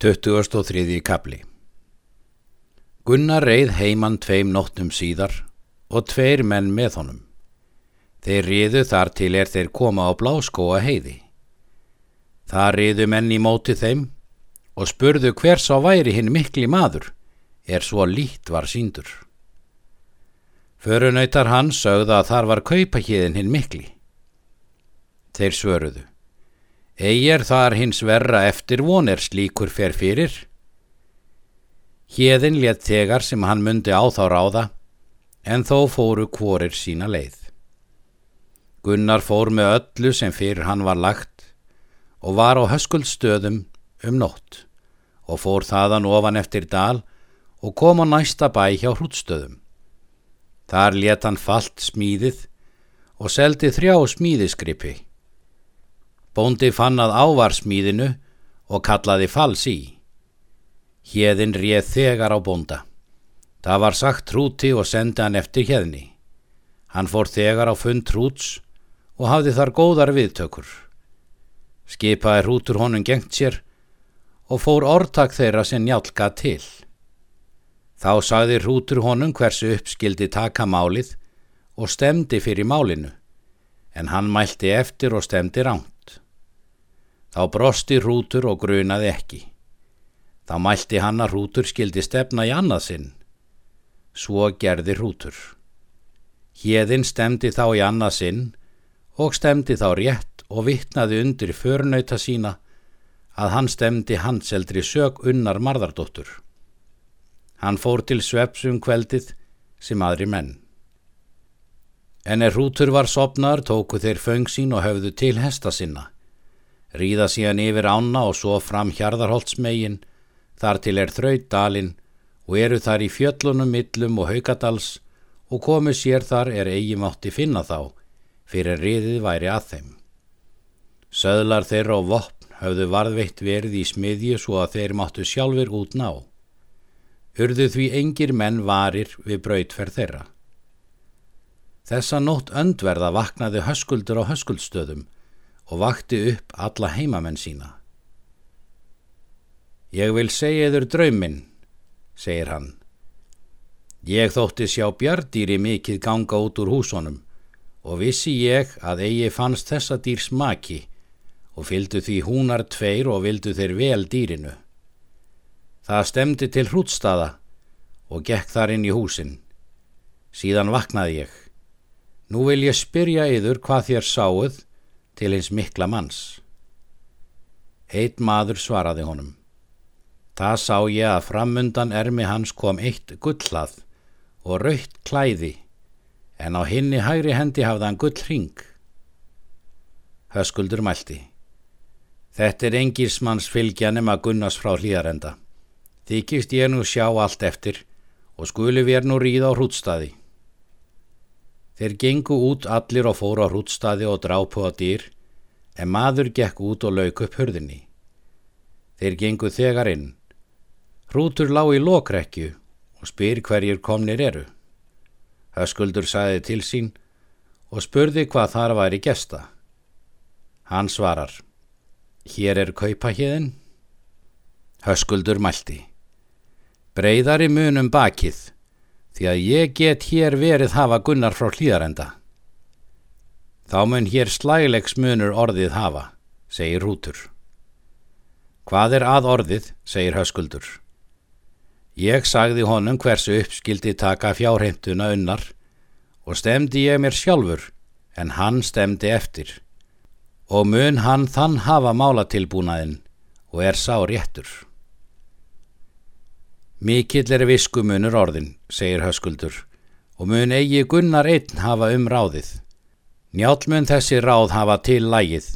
23. kapli Gunnar reið heimann tveim nóttum síðar og tveir menn með honum. Þeir riðu þar til er þeir koma á bláskóa heiði. Það riðu menn í móti þeim og spurðu hvers á væri hinn mikli maður, er svo lít var síndur. Förunautar hans sögða að þar var kaupahíðin hinn mikli. Þeir svöruðu. Egi er þar hins verra eftir vonir slíkur fer fyrir. Hjeðin let þegar sem hann myndi á þá ráða, en þó fóru kvorir sína leið. Gunnar fór með öllu sem fyrir hann var lagt og var á höskuldstöðum um nótt og fór þaðan ofan eftir dal og kom á næsta bæ hjá hrútstöðum. Þar let hann fallt smíðið og seldi þrjá smíðiskripi. Bóndi fann að ávarsmíðinu og kallaði fals í. Hjeðin réð þegar á bónda. Það var sagt trúti og sendi hann eftir hjeðni. Hann fór þegar á fund trúts og hafði þar góðar viðtökur. Skipaði hrútur honum gengt sér og fór orðtak þeirra sem njálka til. Þá sagði hrútur honum hversu uppskildi taka málið og stemdi fyrir málinu, en hann mælti eftir og stemdi ránt. Þá brosti hrútur og grunaði ekki. Þá mælti hann að hrútur skildi stefna í annað sinn. Svo gerði hrútur. Hjeðin stemdi þá í annað sinn og stemdi þá rétt og vittnaði undir förnauta sína að hann stemdi hanseldri sög unnar marðardóttur. Hann fór til svepsum kveldið sem aðri menn. En er hrútur var sopnar tóku þeir föng sín og höfðu til hesta sinna. Ríða síðan yfir ána og svo fram hjarðarholtsmegin, þar til er þraut dalin og eru þar í fjöllunum, millum og haukadals og komu sér þar er eigi mátti finna þá, fyrir riðið væri að þeim. Söðlar þeirra og vopn höfðu varðveitt verið í smiðju svo að þeir máttu sjálfur út ná. Urðu því engir menn varir við brautferð þeirra. Þessa nótt öndverða vaknaði höskuldur á höskuldstöðum og vakti upp alla heimamenn sína. Ég vil segja yfir drauminn, segir hann. Ég þótti sjá bjardýri mikið ganga út úr húsonum og vissi ég að eigi fannst þessa dýr smaki og fylgdu því húnar tveir og vildu þeir vel dýrinu. Það stemdi til hrútstaða og gekk þar inn í húsin. Síðan vaknaði ég. Nú vil ég spyrja yður hvað þér sáuð til hins mikla manns. Eitt maður svaraði honum. Það sá ég að framundan ermi hans kom eitt gullað og raukt klæði, en á hinni hægri hendi hafði hann gull hring. Höskuldur mælti. Þetta er engismanns fylgja nema Gunnars frá hlýðarenda. Þykist ég nú sjá allt eftir og skuli við nú ríða á hrútstaði. Þeir gengu út allir og fóru á hrútstaði og drápu á dýr, en maður gekk út og lauk upp hörðinni. Þeir gengu þegar inn. Hrútur lág í lokrekju og spyr hverjir komnir eru. Höskuldur sagði til sín og spurði hvað þar væri gesta. Hann svarar, hér er kaupahíðin. Höskuldur mælti, breyðari munum bakið, því að ég get hér verið hafa gunnar frá hlýðarenda. Þá mun hér slælegs munur orðið hafa, segir Rútur. Hvað er að orðið, segir Höskuldur. Ég sagði honum hversu uppskildi taka fjárheimtuna unnar og stemdi ég mér sjálfur, en hann stemdi eftir. Og mun hann þann hafa málatilbúnaðin og er sá réttur. Mikill er viskumunur orðin, segir höskuldur, og mun eigi gunnar einn hafa um ráðið. Njálmun þessi ráð hafa til lægið,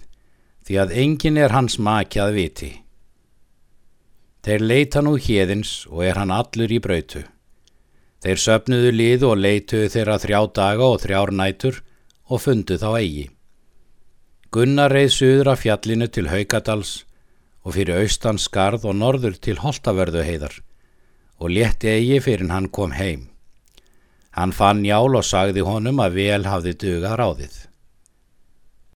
því að engin er hans makjað viti. Þeir leita nú hérins og er hann allur í brautu. Þeir söpnuðu lið og leituðu þeirra þrjá daga og þrjár nætur og fundu þá eigi. Gunnar reið suður af fjallinu til Haukadals og fyrir austan skarð og norður til Holtavörðu heiðar og létti eigi fyrir hann kom heim. Hann fann jál og sagði honum að vel hafði dugað ráðið.